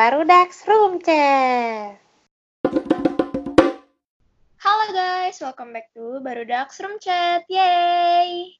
Barudax Room Chat. Halo guys, welcome back to Barudax Room Chat. Yay!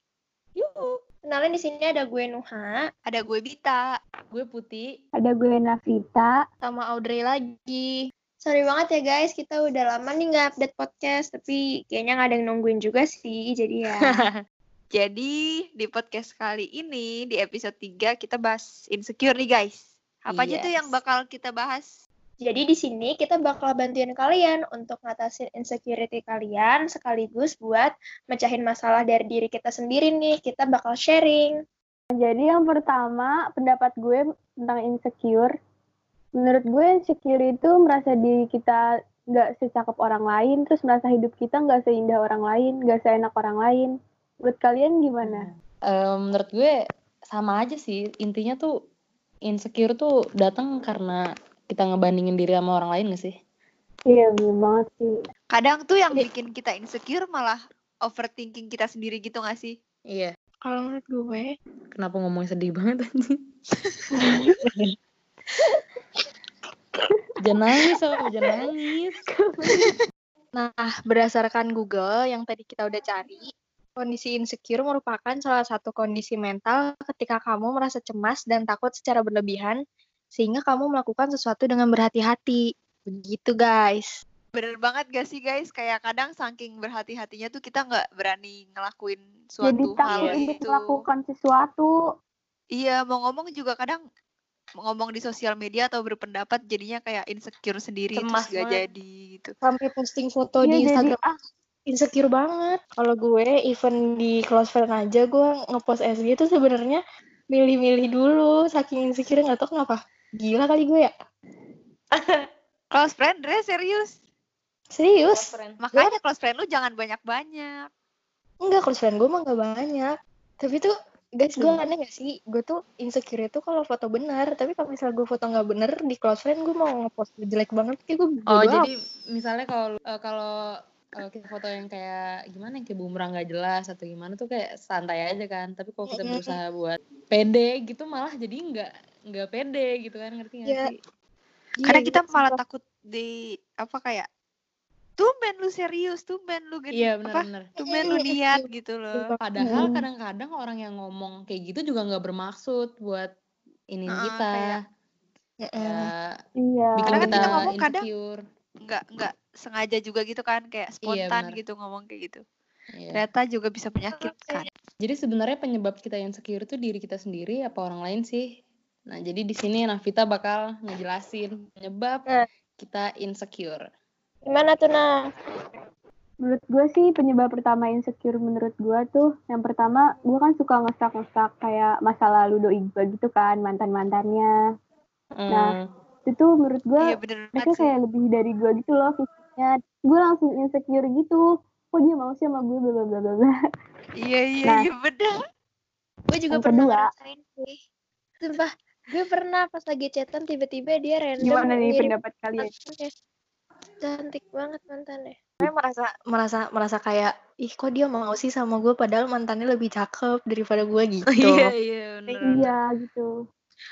Yuk. Kenalin di sini ada gue Nuha, Ada gue Bita. Gue putih. Ada gue Navita. sama Audrey lagi. Sorry banget ya guys, kita udah lama nih nggak update podcast, tapi kayaknya nggak ada yang nungguin juga sih, jadi ya. Jadi di podcast kali ini di episode 3 kita bahas insecure nih guys. Apa aja tuh Yes. yang bakal kita bahas? Jadi di sini kita bakal bantuin kalian untuk ngatasin insecurity kalian sekaligus buat mecahin masalah dari diri kita sendiri nih. Kita bakal sharing. Jadi yang pertama, pendapat gue tentang insecure. Menurut gue insecure itu merasa diri kita nggak secakep orang lain, terus merasa hidup kita nggak seindah orang lain, nggak seenak orang lain. Menurut kalian gimana? Eh, menurut gue sama aja sih. Intinya tuh insecure tuh datang karena kita ngebandingin diri sama orang lain gak sih? Iya, bener banget sih. Kadang tuh yang bikin kita insecure malah overthinking kita sendiri gitu gak sih? Iya. Kalau menurut gue, Kenapa ngomongnya sedih banget anjing? jangan nangis, oh, jangan nangis. Nah, berdasarkan Google yang tadi kita udah cari, kondisi insecure merupakan salah satu kondisi mental ketika kamu merasa cemas dan takut secara berlebihan, sehingga kamu melakukan sesuatu dengan berhati-hati. Begitu, guys. Bener banget gak sih guys? Kayak kadang saking berhati-hatinya tuh kita nggak berani ngelakuin Jadi suatu hal takut untuk gitu. melakukan sesuatu. Iya, mau ngomong juga kadang ngomong di sosial media atau berpendapat jadinya kayak insecure sendiri Cemas terus gak banget. jadi gitu. Sampai posting foto Iya, di jadi, Instagram ah, insecure banget. Kalau gue even di close friend aja gue ngepost SG itu sebenarnya milih-milih dulu saking insecure nggak tahu kenapa. Gila kali gue ya. Close friend, Dre, serius? Serius? Makanya close friend lu jangan banyak-banyak. Enggak, close friend gue mah nggak banyak. Tapi tuh guys gue aneh gak sih? Gue tuh insecure itu kalau foto benar. Tapi kalau misalnya gue foto nggak bener di close friend gue mau ngepost jelek banget kayak gue Oh, jadi misalnya kalau eh, kalau kalau kita foto yang kayak gimana yang kayak bumerang gak jelas atau gimana tuh kayak santai aja kan. Tapi kalau kita berusaha buat pede gitu malah jadi nggak nggak pede gitu kan ngerti nggak Iya. sih? Iya, Karena kita gitu, malah takut di apa kayak tumben lu serius, tumben lu gini Iya apa? benar-benar. Tumben lu niat gitu loh. Padahal kadang-kadang orang yang ngomong kayak gitu juga nggak bermaksud buat ini Heeh, kita, kayak, ya, Iya. bikin Karena kan kita kita ngomong kadang insecure. nggak nggak sengaja juga gitu kan kayak spontan benar. gitu ngomong kayak gitu. Iya. Ternyata juga bisa menyakitkan. Jadi sebenarnya penyebab kita insecure itu diri kita sendiri apa orang lain sih? Nah, jadi di sini Navita bakal ngejelasin penyebab Eh. kita insecure. Gimana tuh nah? Menurut gue sih penyebab pertama insecure menurut gue tuh yang pertama gue kan suka ngestak-ngestak kayak masa lalu doi gue gitu kan mantan-mantannya. Nah, Hmm, Itu menurut gue Iya bener mereka banget sih. kayak lebih dari gue gitu loh fisiknya. Gue langsung insecure gitu. Kok dia mau sih sama gue bla bla bla bla. Iya iya Nah. iya bener. Gue juga Yang pernah kedua. ngerasain sih. Sumpah, gue pernah pas lagi chatan tiba-tiba dia random Gimana nih ngirim pendapat kalian? mantannya. Cantik banget mantannya. Saya merasa merasa merasa kayak ih kok dia mau sih sama gue padahal mantannya lebih cakep daripada gue gitu. Iya iya bener. Iya gitu.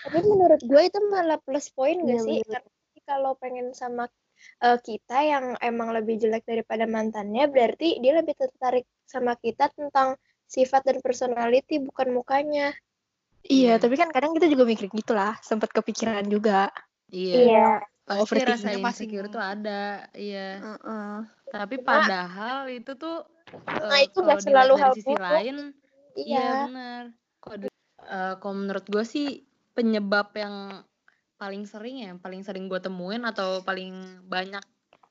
Tapi menurut gue itu malah plus poin gak Iya, sih? bener. Karena kalau pengen sama eh, kita yang emang lebih jelek daripada mantannya, berarti dia lebih tertarik sama kita tentang sifat dan personality bukan mukanya. Iya, Hmm. tapi kan kadang kita juga mikir gitu lah, sempat kepikiran juga. Iya. Pasti overthinkingnya rasa masih- insecure tuh ada. Iya. Heeh. Tapi Cuma- padahal itu tuh Nah, eh, itu kalau nggak selalu hal sisi buruk. lain Iya Iya. benar. Eh, kalau menurut gue sih penyebab yang paling sering ya, paling sering gue temuin atau paling banyak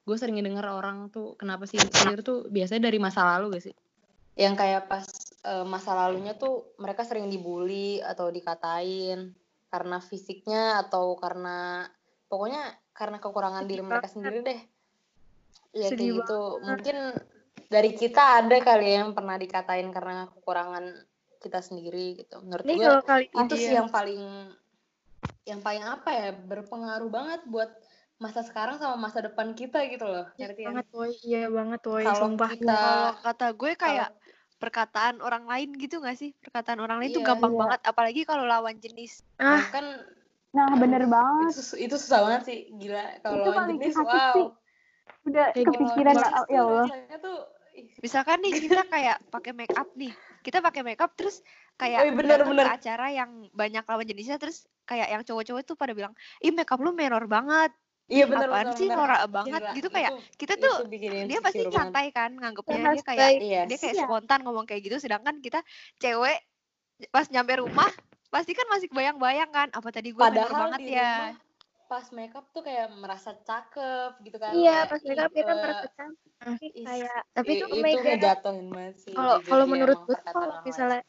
gue sering denger orang tuh kenapa sih insecure tuh biasanya dari masa lalu gak sih? Yang kayak pas eh, masa lalunya tuh mereka sering dibully atau dikatain karena fisiknya atau karena pokoknya karena kekurangan diri Sedih mereka banget. sendiri deh. Iya Sedih kayak gitu. Mungkin dari kita ada kali yang pernah dikatain karena kekurangan kita sendiri gitu. Menurut Ini gue itu ini sih yang paling yang paling apa ya berpengaruh banget buat masa sekarang sama masa depan kita gitu loh. Ngerti ya? banget woy, iya banget woy, Kalau sumpah. kita Kalau kata gue kayak perkataan orang lain gitu gak sih? Perkataan orang lain tuh Iya, gampang iya. banget, apalagi kalau lawan jenis. Ah, bahkan Nah, bener banget. itu, sus- itu susah banget sih gila kalau paling jenis sakit wow sih. Udah Kayak kepikiran Kalau ya, Allah. tuh ih, Misalkan nih kita kayak pakai make up nih. Kita pakai make up terus kayak Oh, iya, bener, bener. ke acara yang banyak lawan jenisnya terus kayak yang cowok-cowok tuh pada bilang, "Ih, make up lu menor banget." iya bener Apaan bener, sih bener. norak banget Gila, gitu kayak itu- kita itu tuh dia pasti santai kan nganggepnya dia kayak Yes. dia kayak Iya. spontan ngomong kayak gitu sedangkan kita cewek pas nyampe rumah pasti kan masih bayang-bayang kan apa tadi gue menor banget di ya rumah pas makeup tuh kayak merasa cakep gitu kan. Iya, pas makeup kita eh, merasa cantik ih, kayak tapi itu itu mega ngejatuhin banget sih. kalau kalau menurut gue kalau misalnya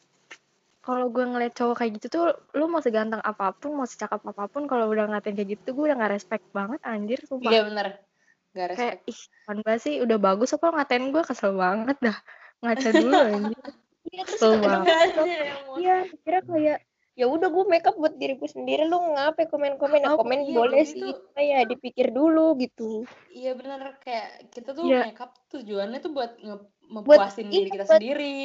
kalau gue ngeliat cowok kayak gitu tuh lu mau seganteng apa pun mau secakep apa pun kalau udah ngatain kayak gitu gue udah gak respect banget anjir sumpah Iya bener. Gak kayak respect. ih kan banget sih udah bagus apa ngatain gue kesel banget dah ngaca dulu anjir Iya Kesel banget. Iya, kira kayak ya udah gue makeup buat diriku sendiri lu ngapain komen-komen ya Oh, komen iya, boleh sih ya dipikir dulu gitu Iya bener kayak kita tuh Iya. makeup tujuannya tuh buat nge- mempuasin diri iya, kita buat- sendiri.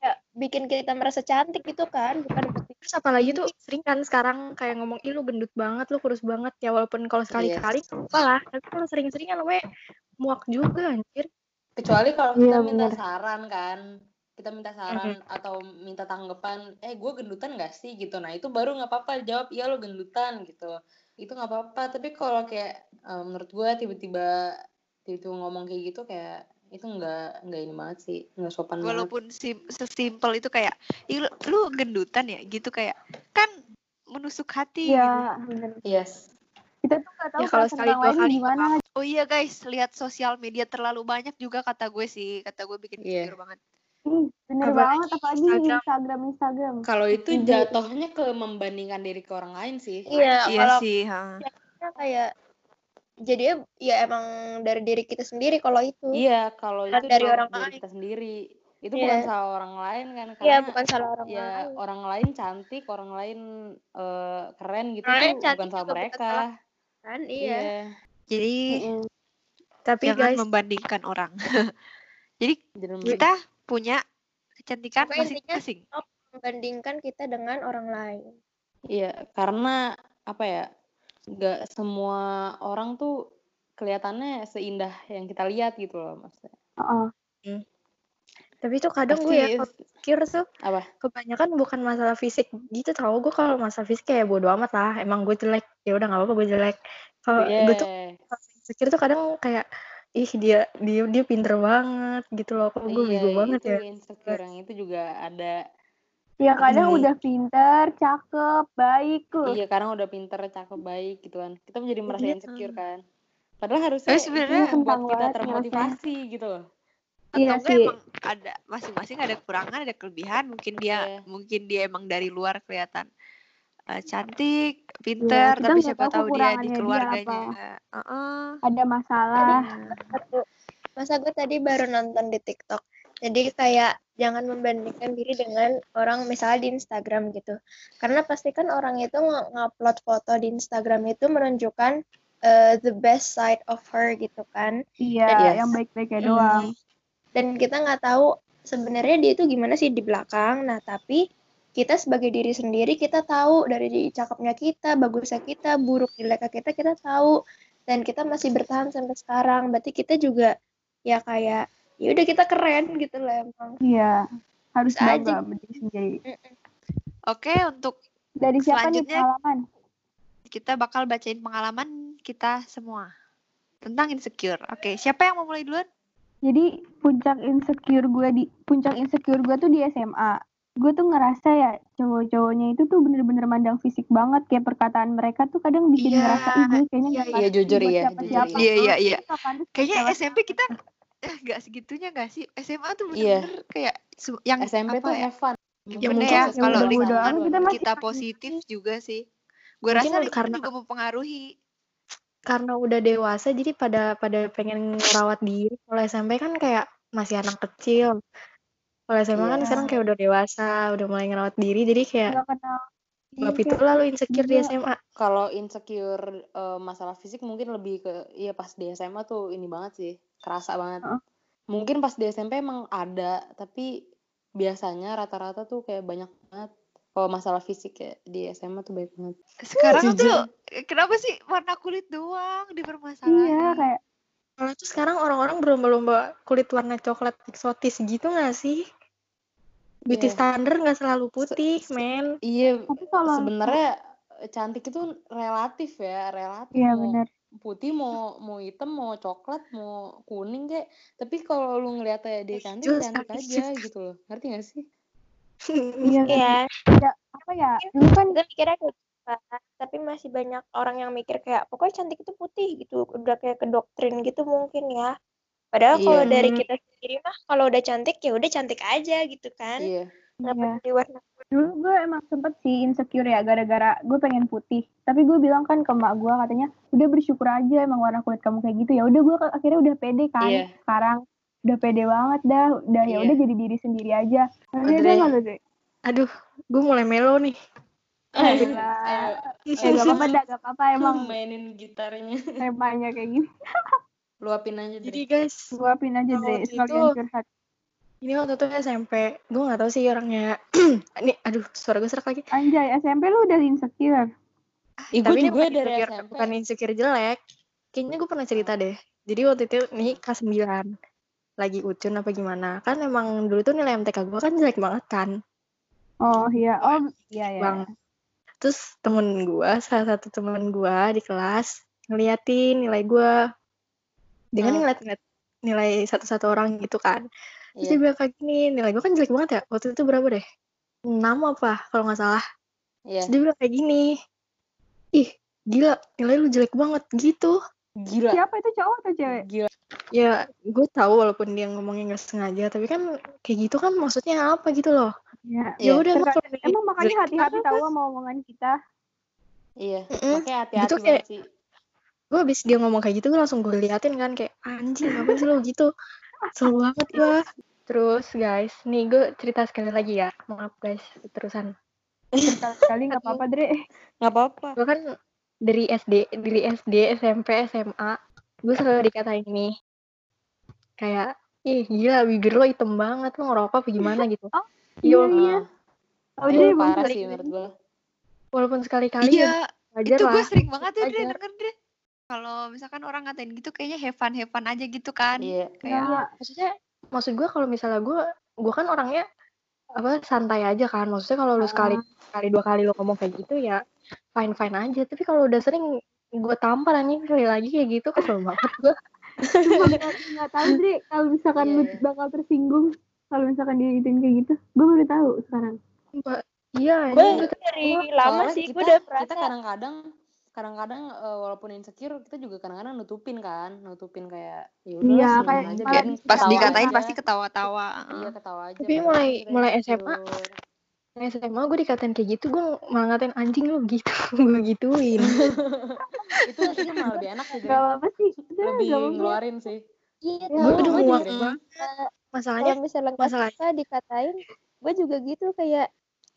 Ya bikin kita merasa cantik gitu kan bukan terus apalagi tuh sering kan sekarang kayak ngomong ih lu gendut banget lu kurus banget ya walaupun kalau sekali-kali nggak apa lah tapi kalau sering-sering kan namanya muak juga anjir Kecuali kalau Iya, kita minta bener. saran kan. Kita minta saran atau minta tanggapan, eh gue gendutan gak sih gitu. Nah itu baru nggak apa-apa jawab iya lo gendutan gitu. Itu nggak apa-apa. Tapi kalau kayak eh, menurut gue tiba-tiba tiba-tiba ngomong kayak gitu kayak itu nggak nggak ini banget sih nggak sopan banget. walaupun sim sesimpel itu kayak "Ih, lu, lu gendutan ya gitu kayak kan menusuk hati gitu. Iya, bener. Yes. Kita tuh gak tahu Ya, kalau sekali dua kali gimana. oh iya guys lihat sosial media terlalu banyak juga kata gue sih kata gue bikin Iya. insecure banget Ih, bener Apalagi banget, apalagi di Instagram. Instagram, Instagram. Kalau itu Iya. jatuhnya ke membandingkan diri ke orang lain sih. iya iya sih ha. kita kayak jadi ya emang dari diri kita sendiri kalau itu Iya, kalau itu Dari orang lain. kita sendiri. Itu Iya. bukan salah orang lain kan Iya, karena bukan salah orang ya lain orang lain cantik, orang lain eh, keren gitu Orang lain tuh bukan salah bukan mereka. salah kan iya jadi Mm-mm. tapi jangan guys membandingkan orang jadi Jadi kita punya kecantikan masing-masing membandingkan kita dengan orang lain iya, karena apa ya? Gak semua orang tuh kelihatannya seindah yang kita lihat gitu loh, maksudnya. Heeh. tapi tuh kadang gue ya pikir tuh apa? kebanyakan bukan masalah fisik gitu tau gue kalau masalah fisik kayak bodo amat lah emang gue jelek ya udah nggak apa-apa gue jelek kalau gue tuh Yeah. kalau insecure tuh kadang kayak ih dia dia dia pinter banget gitu loh kok gue Iya, bego banget itu ya insecure itu juga ada. Ya kadang Iya. udah pinter, cakep, baik tuh. Iya, karena udah pinter, cakep, baik gitu kan. Kita menjadi merasa Iya. insecure kan. Padahal harusnya itu sebenarnya buat kita banget termotivasi gitu loh. atau Iya sih. emang ada masing-masing ada kekurangan ada kelebihan mungkin dia Iya. mungkin dia emang dari luar kelihatan eh, cantik pinter kita tapi siapa tahu tahu dia di kekurangannya dia keluarganya apa. Heeh. Ada masalah. satu masa gue tadi baru nonton di TikTok jadi kayak jangan membandingkan diri dengan orang misalnya di Instagram gitu karena pasti kan orang itu ngupload foto di Instagram itu menunjukkan eh, the best side of her gitu kan Iya, Yes. yang baik-baiknya Mm. doang. dan kita nggak tahu sebenarnya dia itu gimana sih di belakang nah tapi kita sebagai diri sendiri kita tahu dari cakepnya kita bagusnya kita buruk jeleknya kita kita tahu dan kita masih bertahan sampai sekarang berarti kita juga ya kayak ya udah kita keren gitu loh emang Iya. Harus Bisa aja. bangga sama diri sendiri. oke untuk Dari siapa nih Selanjutnya- pengalaman? kita bakal bacain pengalaman kita semua tentang insecure oke siapa yang mau mulai duluan Jadi puncak insecure gue di puncak insecure gue tuh di SMA. Gue tuh ngerasa ya cowok-cowoknya itu tuh bener-bener mandang fisik banget kayak perkataan mereka tuh kadang bikin Iya, ngerasa ih gue kayaknya iya, nggak iya, pantas jujur iya, siapa-siapa." jujur iya iya iya buat kayaknya. SMP kita eh nggak segitunya nggak sih SMA tuh Iya. bener-bener kayak su- yang SMP apa tuh ya have fun. Ya mungkin bener ya, kalau lingkungan kita masih kita masih- positif juga sih. Gue rasa lingkungan karena- juga mempengaruhi. karena udah dewasa jadi pada pada pengen ngerawat diri kalau SMP kan kayak masih anak kecil kalau SMA kan Iya. sekarang kayak udah dewasa udah mulai ngerawat diri jadi kayak bab Iya, itu lalu insecure di Iya. SMA Kalau insecure eh, masalah fisik mungkin lebih ke iya pas di SMA tuh ini banget sih, kerasa banget. Heeh. Mungkin pas di SMP emang ada, tapi biasanya rata-rata tuh kayak banyak banget kalau masalah fisik ya di SMA tuh baik banget Sekarang Jujur. tuh kenapa sih warna kulit doang dipermasalahin? Iya kayak Malah tuh sekarang orang-orang berlomba-lomba kulit warna coklat eksotis gitu gak sih? Beauty Iya. standar gak selalu putih, Se- men. iya tapi kalau sebenarnya cantik itu relatif ya relatif Iya benar. Putih mau mau hitam mau coklat mau kuning kayak. Tapi kalau lu ngeliatnya dia cantik cantik aja gitu loh. Ngerti gak sih? Iya. Iya, Ya, apa ya? Dulu kan gue mikirnya kayak gitu tapi masih banyak orang yang mikir kayak pokoknya cantik itu putih gitu. Udah kayak ke doktrin gitu mungkin ya. Padahal kalau Iya. dari kita sendiri mah kalau udah cantik ya udah cantik aja gitu kan. Iya Iya. peduli warna dulu gue emang sempet sih insecure ya gara-gara gue pengen putih tapi gue bilang kan ke emak gue katanya udah bersyukur aja emang warna kulit kamu kayak gitu ya udah gue akhirnya udah pede kan Iya. sekarang udah pede banget dah udah ya Iya. udah jadi diri sendiri aja Akhirnya lu, Dre? Aduh, gue mulai melo nih. Gila. Ayo, ya gak apa-apa dah gak apa-apa emang mainin gitarnya temanya kayak gini luapin aja Jadi Dri. guys, luapin aja deh itu- curhat ini waktu itu SMP. Gue gak tahu sih orangnya. Ini, aduh, suara gue serak lagi. anjay SMP lu udah insecure Ih, Tapi gue ini dari insecure, SMP bukan insecure jelek. Kayaknya gue pernah cerita deh. Jadi waktu itu nih kelas 9 lagi ucun apa gimana. Kan emang dulu tuh nilai MTK gue kan jelek banget kan. oh iya oh iya ya Bang. Terus temen gue, salah satu temen gue di kelas ngeliatin nilai gue. Dia kan Hmm. ngeliat-ngeliat nilai satu-satu orang gitu kan. Terus Iya. dia bilang kayak gini, nilai gue kan jelek banget ya. Waktu itu berapa deh? 6 apa kalau nggak salah. Iya. Terus dia bilang kayak gini. Ih, gila, nilai lu jelek banget gitu. Gila. siapa itu cowok atau cewek Gila. Ya, gue tahu walaupun dia ngomongnya nggak sengaja, tapi kan kayak gitu kan maksudnya apa gitu loh. ya Ya Iya. udah, emang emang makanya hati-hati tahu sama omongan kita Iya. Mm-mm. Makanya hati-hati Itu banget kayak- sih. Gue abis dia ngomong kayak gitu, gue langsung gue liatin kan kayak anjing apa sih lo gitu. Selalu banget gue. Terus guys, nih gue cerita sekali lagi ya. Maaf guys, terusan. sekali nggak apa-apa Dre Nggak apa-apa. Gue kan dari SD, dari SD, SMP, SMA, gue selalu dikatain nih. Kayak, ih gila bibir lo hitam banget, lo ngerokok apa gimana gitu. Oh, Iya, iya, iya. Oh itu Dre emang parah sih menurut gue. walaupun sekali-kali ya Iya, wajar itu gue lah. sering banget ya Dre denger Dre. Kalau misalkan orang ngatain gitu kayaknya have fun have fun aja gitu kan. Iya. Kayak Iya. Maksudnya, maksud gue kalau misalnya gue, gue kan orangnya apa santai aja kan. Maksudnya kalau lu sekali, sekali dua kali lu ngomong kayak gitu ya fine fine aja. Tapi kalau udah sering gue tampar anjing sekali lagi kayak gitu kesel banget gue. Cuma nggak tahu Dre kalau misalkan Iya, lu iya. bakal tersinggung kalau misalkan dia gituin kayak gitu gue baru tahu sekarang Mbak, iya gue dari lama sih gue udah kita kadang-kadang kadang-kadang eh, walaupun insecure kita juga kadang-kadang nutupin kan nutupin kayak ya udah Iya, kayak- aja pas dikatain aja. pasti ketawa-tawa. iya ketawa aja Tapi padahal mulai- kita mulai. SMA, SMA gue dikatain kayak gitu, gue malah ngatain anjing lu gitu, gue gituin. itu nantinya malah lebih enak sih gak apa-apa sih lebih ngeluarin sih iya Ya, gue udah kalau Masalahnya, misalnya nggak masalah- suka dikatain gue juga gitu kayak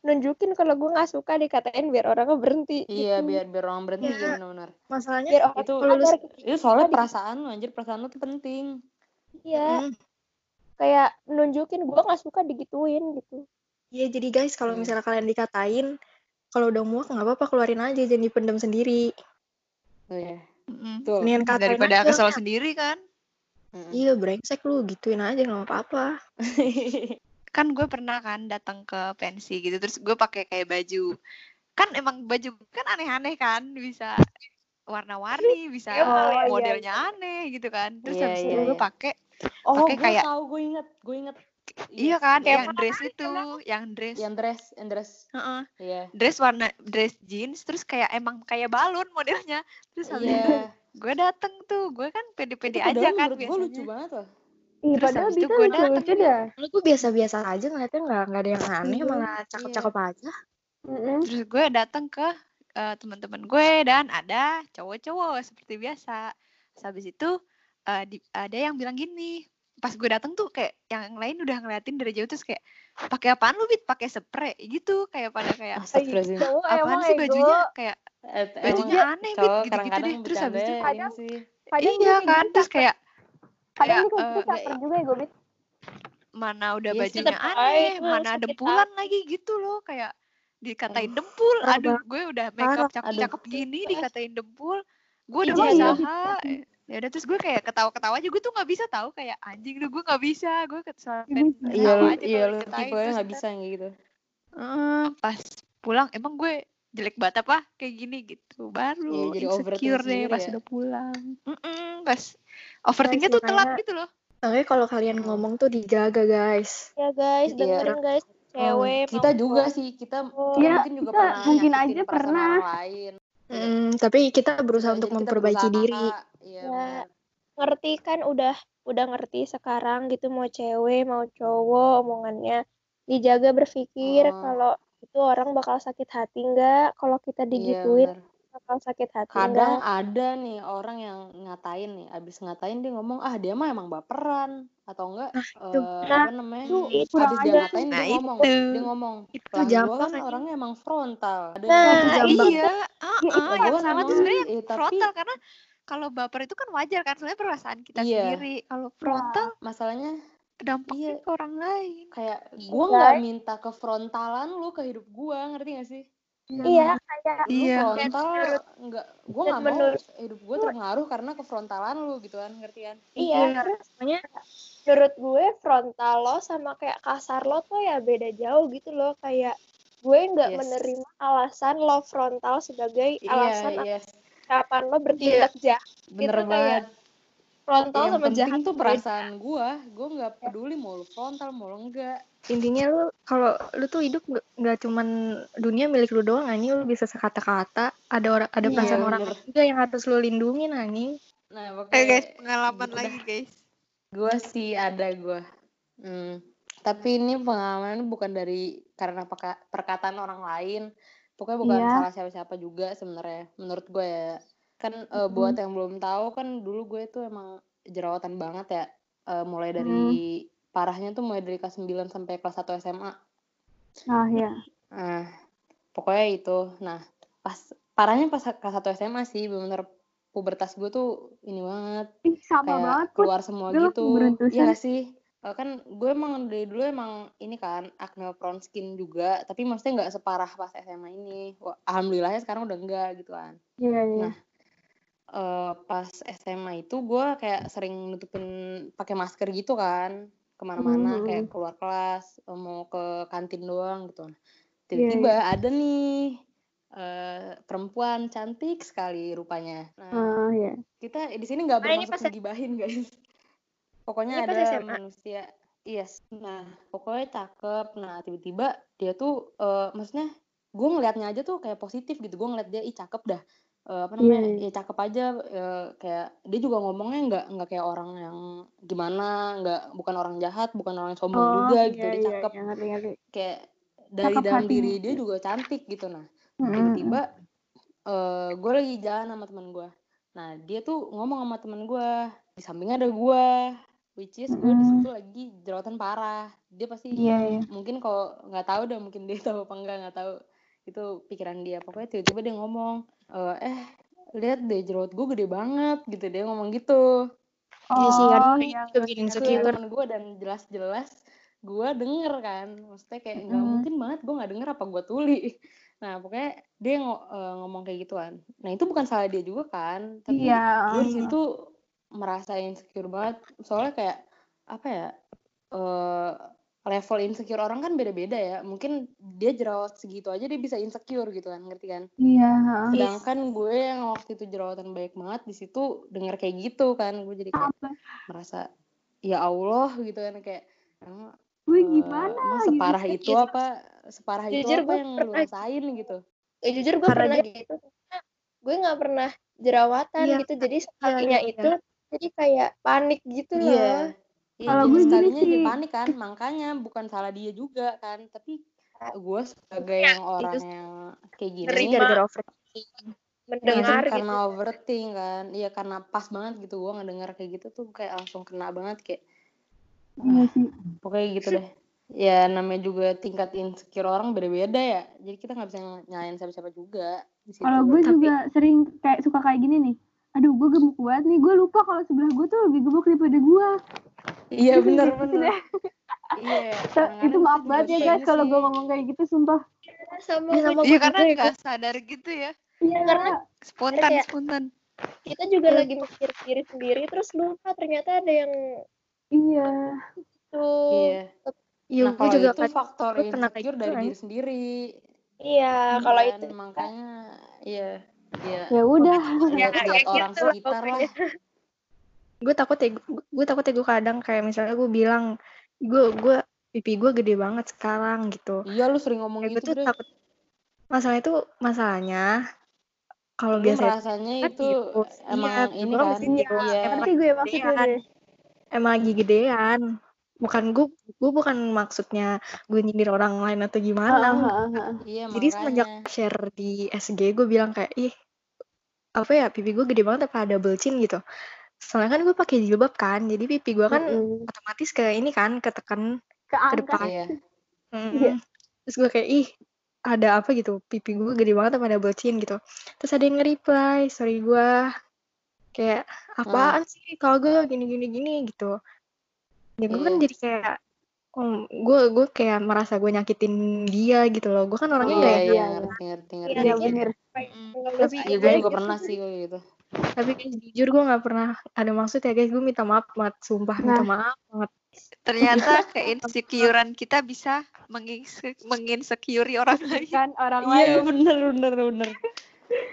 nunjukin kalau gue nggak suka dikatain biar orangnya berhenti iya gitu. biar biar orang berhenti Ya. ya benar-benar masalahnya biar orang itu- kalau lu sadar gitu. itu soalnya perasaan lu anjir perasaan lu tuh penting iya Mm, kayak nunjukin gue nggak suka digituin gitu Iya jadi guys kalau Hmm. misalnya kalian dikatain kalau udah muak nggak apa-apa keluarin aja jangan dipendam sendiri. oh iya Mendingan katain Daripada aja. kesel sendiri kan. Mm-mm. Iya brengsek lu gituin aja nggak apa-apa. Kan gue pernah kan datang ke pensi gitu terus gue pakai kayak baju. Kan emang baju kan aneh-aneh kan bisa warna-warni, bisa Oh, iya, modelnya aneh gitu kan. Terus Iya, habis iya, itu gue iya. pakai oh Pakai gue kayak- tahu gue inget gue inget iya kan Kayak yang dress itu, yang dress. yang dress yang dress Heeh. iya dress warna dress jeans terus kayak emang kayak balon modelnya terus habis itu iya gue dateng tuh gue kan pede-pede aja kan menurut gue lucu biasanya banget loh Ih, Terus padahal habis itu bisa gue lucu-lucu dah. Lu gue biasa-biasa aja ngeliatnya nggak nggak ada yang aneh Iya, malah cakep-cakep aja. Mm-mm. terus gue datang ke eh, teman-teman gue dan ada cowok-cowok seperti biasa Terus habis itu eh, di- ada yang bilang gini pas gue datang tuh kayak yang lain udah ngeliatin dari jauh terus kayak pakai apaan lu bit pakai spray gitu kayak pada kayak Astagfirullahaladzim Cowok apaan sih ego. bajunya kayak bajunya aneh, Bit, gitu-gitu deh. Terus habis itu kadang- ini sih Kadang iya kan terus kayak kadang gitu eh, caper juga ya gue mana udah Iya sih, bajunya aneh mana sakit dempulan lagi gitu loh kayak dikatain dempul. aduh gue udah makeup cakep Aduh. cakep gini dikatain dempul. Gue udah Iya, iya. berusaha. Ya udah terus gue kayak ketawa-ketawa aja. Gue tuh nggak bisa tahu kayak anjing lu gue nggak bisa. Gue kesalahan Iya lu, aja iya lu tipe nggak bisa gitu. eh, pas pulang emang gue jelek banget apa kayak gini gitu. Baru Iya, jadi insecure deh pas ya. udah pulang. Mm-mm, pas overthinknya tuh telat gitu loh Makanya kalau kalian Hmm. ngomong tuh dijaga guys. Ya guys, Iya. dengerin guys. Cewek kita mau juga sih kita Oh. Iya, mungkin juga kita pernah mungkin aja pernah. lain. Mm, tapi kita berusaha Jadi untuk kita memperbaiki berusaha, diri. Iya. Ya. ngerti kan udah udah ngerti sekarang gitu mau cewek mau cowok omongannya dijaga berpikir Oh. kalau itu orang bakal sakit hati nggak kalau kita Iya, digituin benar. Bakal sakit hati Kadang nggak ada nih orang yang ngatain nih, abis ngatain dia ngomong ah dia mah emang baperan atau enggak itu. eh, Nah, apa namanya? itu itu Abis dia ngatain Nah, dia ngomong, itu. dia ngomong Itu gua kan orangnya emang frontal. Ada Nah, yang jambak. iya ah, Ya, ah, Lah, yang sama tuh sebenarnya eh, tapi frontal karena kalau baper itu kan wajar kan sebenarnya perasaan kita Iya. sendiri kalau frontal masalahnya dampaknya Iya. ke orang lain kayak gua Guys. nggak minta kefrontalan lu ke hidup gua, ngerti gak sih? Iya kayak Lu Iya. frontal nggak gua dan nggak mau menurut- hidup gua terpengaruh karena kefrontalan lu gitu kan, ngerti kan? iya terus Makanya menurut gue frontal lo sama kayak kasar lo tuh ya beda jauh gitu loh kayak gue nggak Yes. menerima alasan lo frontal sebagai alasan Iya, yes. kapan lo bertindak jahat Bener Itu kayak banget. frontal yang sama penting jahat tuh perasaan gua gua nggak peduli mau lu frontal mau lu enggak intinya lu kalau lu tuh hidup nggak- cuman dunia milik lu doang anjing. Lu bisa sekata-kata. Ada orang ada Iya, perasaan orang bener. lain juga yang harus lu lindungin anjing. Nah eh pokoknya guys pengalaman gitu lagi guys. Gua sih ada gua. Hmm. tapi ini pengalaman bukan dari karena perkataan orang lain. Pokoknya bukan Iya. salah siapa-siapa juga sebenarnya menurut gue ya. Kan eh, buat yang belum tahu kan dulu gue tuh emang jerawatan banget ya. Eh, mulai dari parahnya tuh mulai dari kelas 9 sampai kelas 1 SMA Nah, ya. Nah, pokoknya itu. Nah, pas parahnya pas kelas 1 SMA sih, bener pubertas gue tuh ini banget, Ih, sama kayak banget Put. keluar semua Dulu gitu. Iya sih? Eh, kan gue emang dari dulu emang ini kan acne prone skin juga, tapi maksudnya nggak separah pas SMA ini. Wah, alhamdulillahnya sekarang udah enggak gitu kan. Iya, iya. Nah, eh, pas SMA itu gue kayak sering nutupin pakai masker gitu kan ke mana-mana Mhm. kayak keluar kelas eh, mau ke kantin doang gitu. Iya, tiba-tiba ada nih eh, perempuan cantik sekali rupanya. Nah Ah, iya. kita di sini nggak Ah, ini bermaksud pas- ngegibahin guys. Pokoknya Ini pas ada SMA. manusia yes. Nah pokoknya cakep. Nah tiba-tiba dia tuh eh, maksudnya gue ngelihatnya aja tuh kayak positif gitu. Gue ngeliat dia ih cakep dah Eh, apa namanya Iya, ya cakep aja eh, kayak dia juga ngomongnya nggak nggak kayak orang yang gimana nggak bukan orang jahat bukan orang yang sombong Oh, juga gitu iya, dia iya, cakep. iya, ngerti, ngerti. kayak dari Cakep dalam diri dia juga cantik gitu. Nah tiba-tiba eh gue lagi jalan sama teman gue nah dia tuh ngomong sama teman gue di sampingnya ada gue which is gue di Mm. situ lagi jerawatan parah. Dia pasti Iya, iya. mungkin kalau nggak tahu deh mungkin dia tahu apa enggak nggak tahu. Itu pikiran dia. Pokoknya tiba-tiba dia ngomong eh eh lihat deh jerawat gue gede banget gitu. Dia ngomong gitu. Iya sih kan. Oh, itu iya, juga ngerti, bikin insecure gue dan jelas-jelas gue denger kan. Maksudnya kayak nggak Mm. mungkin banget gue nggak denger apa gue tuli. Nah pokoknya dia ngo- eh, ngomong kayak gituan. Nah itu bukan salah dia juga kan. Tapi Iya. gue di situ merasa insecure banget. Soalnya kayak apa ya eh level insecure orang kan beda-beda ya mungkin dia jerawat segitu aja dia bisa insecure gitu kan ngerti kan Iya. heeh. sedangkan gue yang waktu itu jerawatan baik banget di situ denger kayak gitu kan gue jadi kayak Apa? merasa ya Allah gitu kan kayak Gue eh, gimana? emang gitu. separah itu Gitu. apa separah itu Jujur apa gue yang lu pernah rasain gitu ya jujur gue Karena pernah dia- gitu karena gue nggak pernah jerawatan Iya, gitu jadi iya, sekalinya iya. itu jadi kayak panik gitu loh iya Kalau gue gini sih. panik kan makanya bukan salah dia juga kan tapi gue sebagai yang orang yang kayak gini ngeri gara-gara overthinking Iya, mendengar kan, gitu karena overthink kan iya karena pas banget gitu gue ngedenger kayak gitu tuh kayak langsung kena banget kayak Iya sih. pokoknya gitu deh ya namanya juga tingkat insecure orang beda-beda ya jadi kita nggak bisa nyalain siapa-siapa juga. Kalau gue Tapi- juga sering kayak suka kayak gini nih. Aduh, gue gemuk banget nih. Gue lupa kalau sebelah gue tuh lebih gemuk daripada gue. Iya Gitu bener gitu bener deh. iya itu maaf banget ya guys kalau gue ngomong kayak gitu sumpah sama Iya, sama Iya karena ya, nggak sadar gitu ya. iya karena Spontan, Kayak- spontan. kita juga Iya. lagi mikir diri sendiri terus lupa ternyata ada yang iya tuh iya Iya, nah gue kalau juga itu kadang- faktor insecure gitu, dari kan. diri sendiri iya kalau kan itu makanya iya iya ya udah lihat orang gitu sekitar lah. Gue takut ya gue takut ya gue kadang kayak misalnya gue bilang gue gue pipi gue gede banget sekarang gitu. Iya lu sering ngomong kayak gue gitu tuh takut. Masalah itu masalahnya kalau lu biasa merasanya kan itu gitu. emang Iya, ini gue kan mesti iya. Gitu. iya ngerti gue maksudnya Gedean. deh emang lagi gedean. Bukan gue gue bukan maksudnya gue nyindir orang lain atau gimana. Ah, ah, ah, ah. iya jadi makanya. semenjak share di SG gue bilang kayak ih apa ya pipi gue gede banget apa double chin gitu soalnya kan gue pakai jilbab kan jadi pipi gue kan Mm-mm. otomatis ke ini kan ketekan ke keangkat depan. iya. Mm. Iya. terus gue kayak ih ada apa gitu? Pipi gue gede banget sama double chin gitu. Terus ada yang nge-reply sorry gue kayak apaan sih kalau gue gini gini gini gitu. Ya gue kan Iya. jadi kayak oh, gue gue kayak merasa gue nyakitin dia gitu loh. Gue kan Oh, orangnya iya kayak iya iya, ngerti ngerti ngerti. Iya, iya jadi- bener tapi iya gue juga pernah sih kayak gitu tapi guys jujur gue nggak pernah ada maksud ya guys gue minta maaf banget sumpah minta Nah. maaf banget Ternyata keinsecurean kita bisa menginse- menginsecure orang lain. kan orang iya lain bener bener bener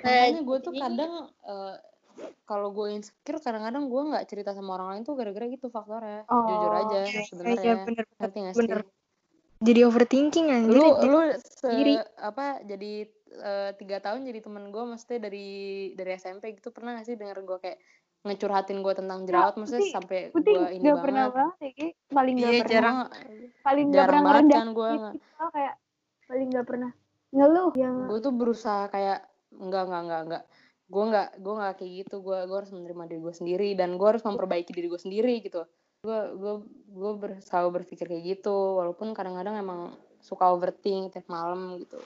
Nah, makanya gue tuh kadang eh, kalau gue insecure kadang-kadang gue nggak cerita sama orang lain tuh gara-gara gitu faktornya Oh. jujur aja Iya, iya, sebenarnya iya, bener, bener. sih jadi overthinking anjir lu Jadi- lu se apa jadi eh, tiga tahun jadi temen gue maksudnya dari dari SMP gitu. Pernah gak sih denger gue kayak ngecurhatin gue tentang jerawat? Maksudnya Putih- sampai Putih gue ini gak pernah banget. banget ya Ki. paling gak Iya, pernah. jarang. paling gak pernah banget kan gue kayak paling gak pernah. Ngeluh yang gue tuh berusaha kayak enggak enggak enggak enggak gue enggak gue enggak kayak gitu. Gue gue harus menerima diri gue sendiri dan gue harus memperbaiki diri gue sendiri gitu. Gue gue gue ber, selalu berpikir kayak gitu. Walaupun kadang-kadang emang suka overthink tiap malam gitu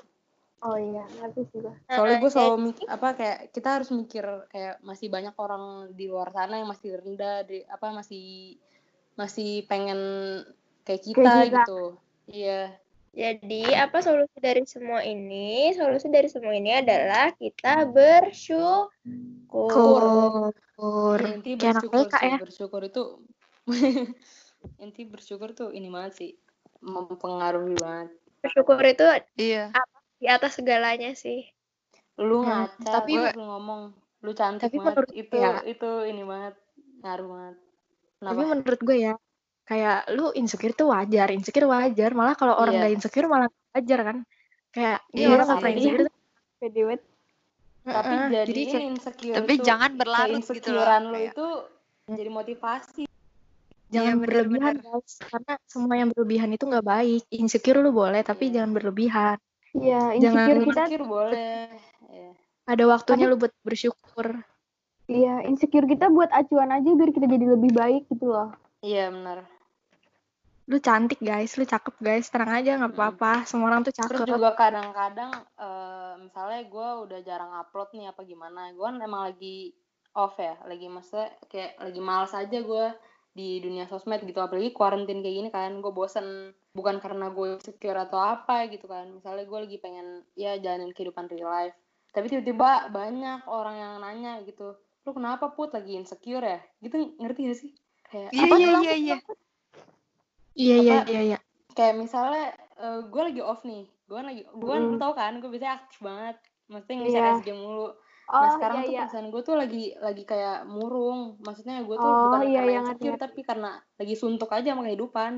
oh iya ngerti sih gue soalnya gue selalu mik- apa kayak kita harus mikir kayak masih banyak orang di luar sana yang masih rendah di apa masih masih pengen kayak kita, Kayak kita. gitu iya Jadi apa solusi dari semua ini? Solusi dari semua ini adalah kita bersyukur. Kur. Inti bersyukur sih ya. bersyukur itu inti bersyukur tuh ini banget sih mempengaruhi banget Bersyukur itu Iya. Di atas segalanya sih. lu Ya, ngaca tapi- terus lu ngomong lu cantik tapi banget menurut itu ya. itu ini banget ngaruh banget Tapi kenapa menurut gue ya, kayak lu insecure tuh wajar, insecure wajar. Malah kalau orang Iya. nggak insecure malah wajar kan. Kayak ini Iya orang nggak pernah insecure. tuh, pede banget tapi jadi, jadi insecure Tapi itu jangan berlarut gitu loh. lu kayak- itu jadi motivasi jangan Iya, bener, berlebihan guys. Karena semua yang berlebihan itu nggak baik. Insecure lu boleh, tapi Iya. jangan berlebihan. Iya Jangan- insecure kita insecure boleh Iya. Ada waktunya lu buat bersyukur. iya insecure kita buat acuan aja biar kita jadi lebih baik gitu loh iya benar Lu cantik guys, lu cakep guys. Tenang aja nggak apa-apa. Semua orang tuh terus cakep. juga kadang-kadang eh, misalnya gue udah jarang upload nih apa gimana gue kan emang lagi off ya lagi masa kayak lagi males aja gue di dunia sosmed gitu apalagi quarantine kayak gini kan gue bosen. Bukan karena gue insecure atau apa gitu kan. Misalnya gue lagi pengen ya jalanin kehidupan real life. Tapi tiba-tiba banyak orang yang nanya gitu lu kenapa put? Lagi insecure ya? Gitu ngerti gak sih? Kayak Iya, apa iya, tuh, iya, iya. Iya iya Apa- iya iya. kayak misalnya gue lagi off nih. Gue lagi gue Mm. lu tau kan gue biasanya aktif banget. Maksudnya nge Iya. SG mulu oh nah sekarang iya tuh iya. perasaan gue tuh lagi lagi kayak murung. Maksudnya gue tuh Oh, bukan iya, karena iya, insecure ngerti. tapi karena lagi suntuk aja sama kehidupan.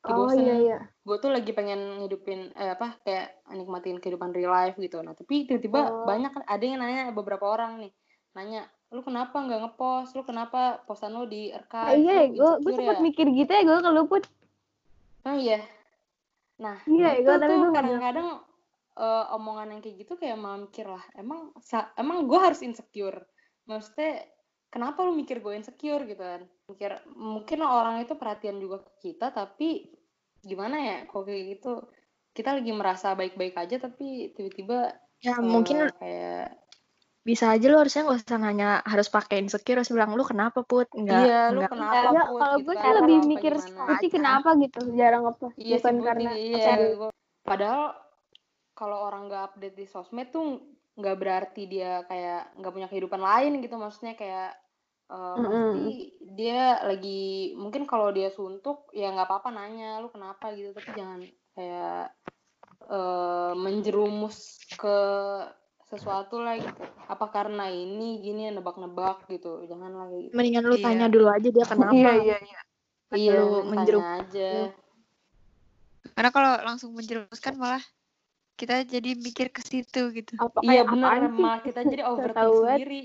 Kayak oh bosen. iya iya. Gue tuh lagi pengen ngidupin eh apa kayak nikmatin kehidupan real life gitu. Nah tapi tiba-tiba Oh. banyak kan ada yang nanya beberapa orang nih. Nanya lu kenapa nggak ngepost? Lu kenapa postan lu di Ah, archive iya lu gue gue sempet ya? mikir gitu ya gue keluput oh iya. Nah Iya, itu gua- tapi nggak kadang-kadang eh, omongan yang kayak gitu kayak malah mikir lah emang emang gue harus insecure? Maksudnya kenapa lu mikir gue insecure? Gitu kan. Mikir mungkin orang itu perhatian juga ke kita tapi gimana ya kok kayak gitu? Kita lagi merasa baik-baik aja tapi tiba-tiba Ya eh, mungkin kayak bisa aja lo harusnya nggak usah nanya harus pakai insecure harus bilang lu kenapa put? Enggak iya lu kenapa ya Put? kalau Gitu gue kan, sih lebih kenapa, mikir. Putih kenapa? Gitu jarang ngepost iya bukan sih karena Putih, iya. pacar. Gua- padahal kalau orang nggak update di sosmed tuh nggak berarti dia kayak nggak punya kehidupan lain gitu maksudnya kayak eh, Mm-mm. pasti dia lagi mungkin kalau dia suntuk ya nggak apa-apa nanya lu kenapa? gitu. Tapi jangan kayak eh, menjerumus ke sesuatu lah gitu. Apa karena ini gini nebak-nebak? gitu. Jangan lagi mendingan lu Iya. tanya dulu aja dia kenapa. Iya iya iya. iya lu tanya menjerum aja. Karena kalau langsung menjerumuskan malah kita jadi mikir ke situ gitu. Apa iya malah kita jadi overthink tahu banget. sendiri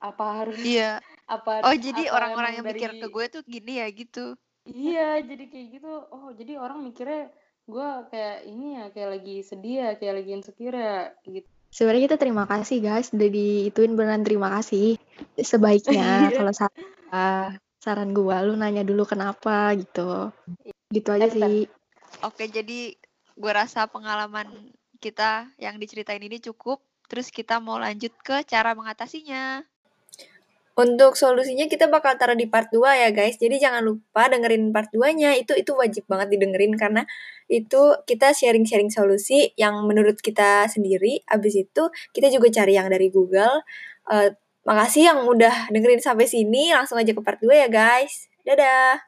apa harus Iya. apa Oh jadi orang-orang yang mikir dari- ke gue tuh gini ya gitu. Iya, jadi kayak gitu. Oh, jadi orang mikirnya gue kayak ini ya, kayak lagi sedih ya, kayak lagi insecure ya, gitu. sebenarnya kita terima kasih guys udah diituin beneran terima kasih sebaiknya Iya. kalau saran saran gua lu nanya dulu kenapa gitu gitu aja Eh, sih Oke jadi gue rasa pengalaman kita yang diceritain ini cukup. Terus kita mau lanjut ke cara mengatasinya. Untuk solusinya kita bakal taruh di part 2 ya guys. Jadi jangan lupa dengerin part 2-nya. Itu itu wajib banget didengerin karena itu kita sharing-sharing solusi yang menurut kita sendiri. Abis itu kita juga cari yang dari Google. Eh, makasih yang udah dengerin sampai sini. Langsung aja ke part 2 ya guys. Dadah.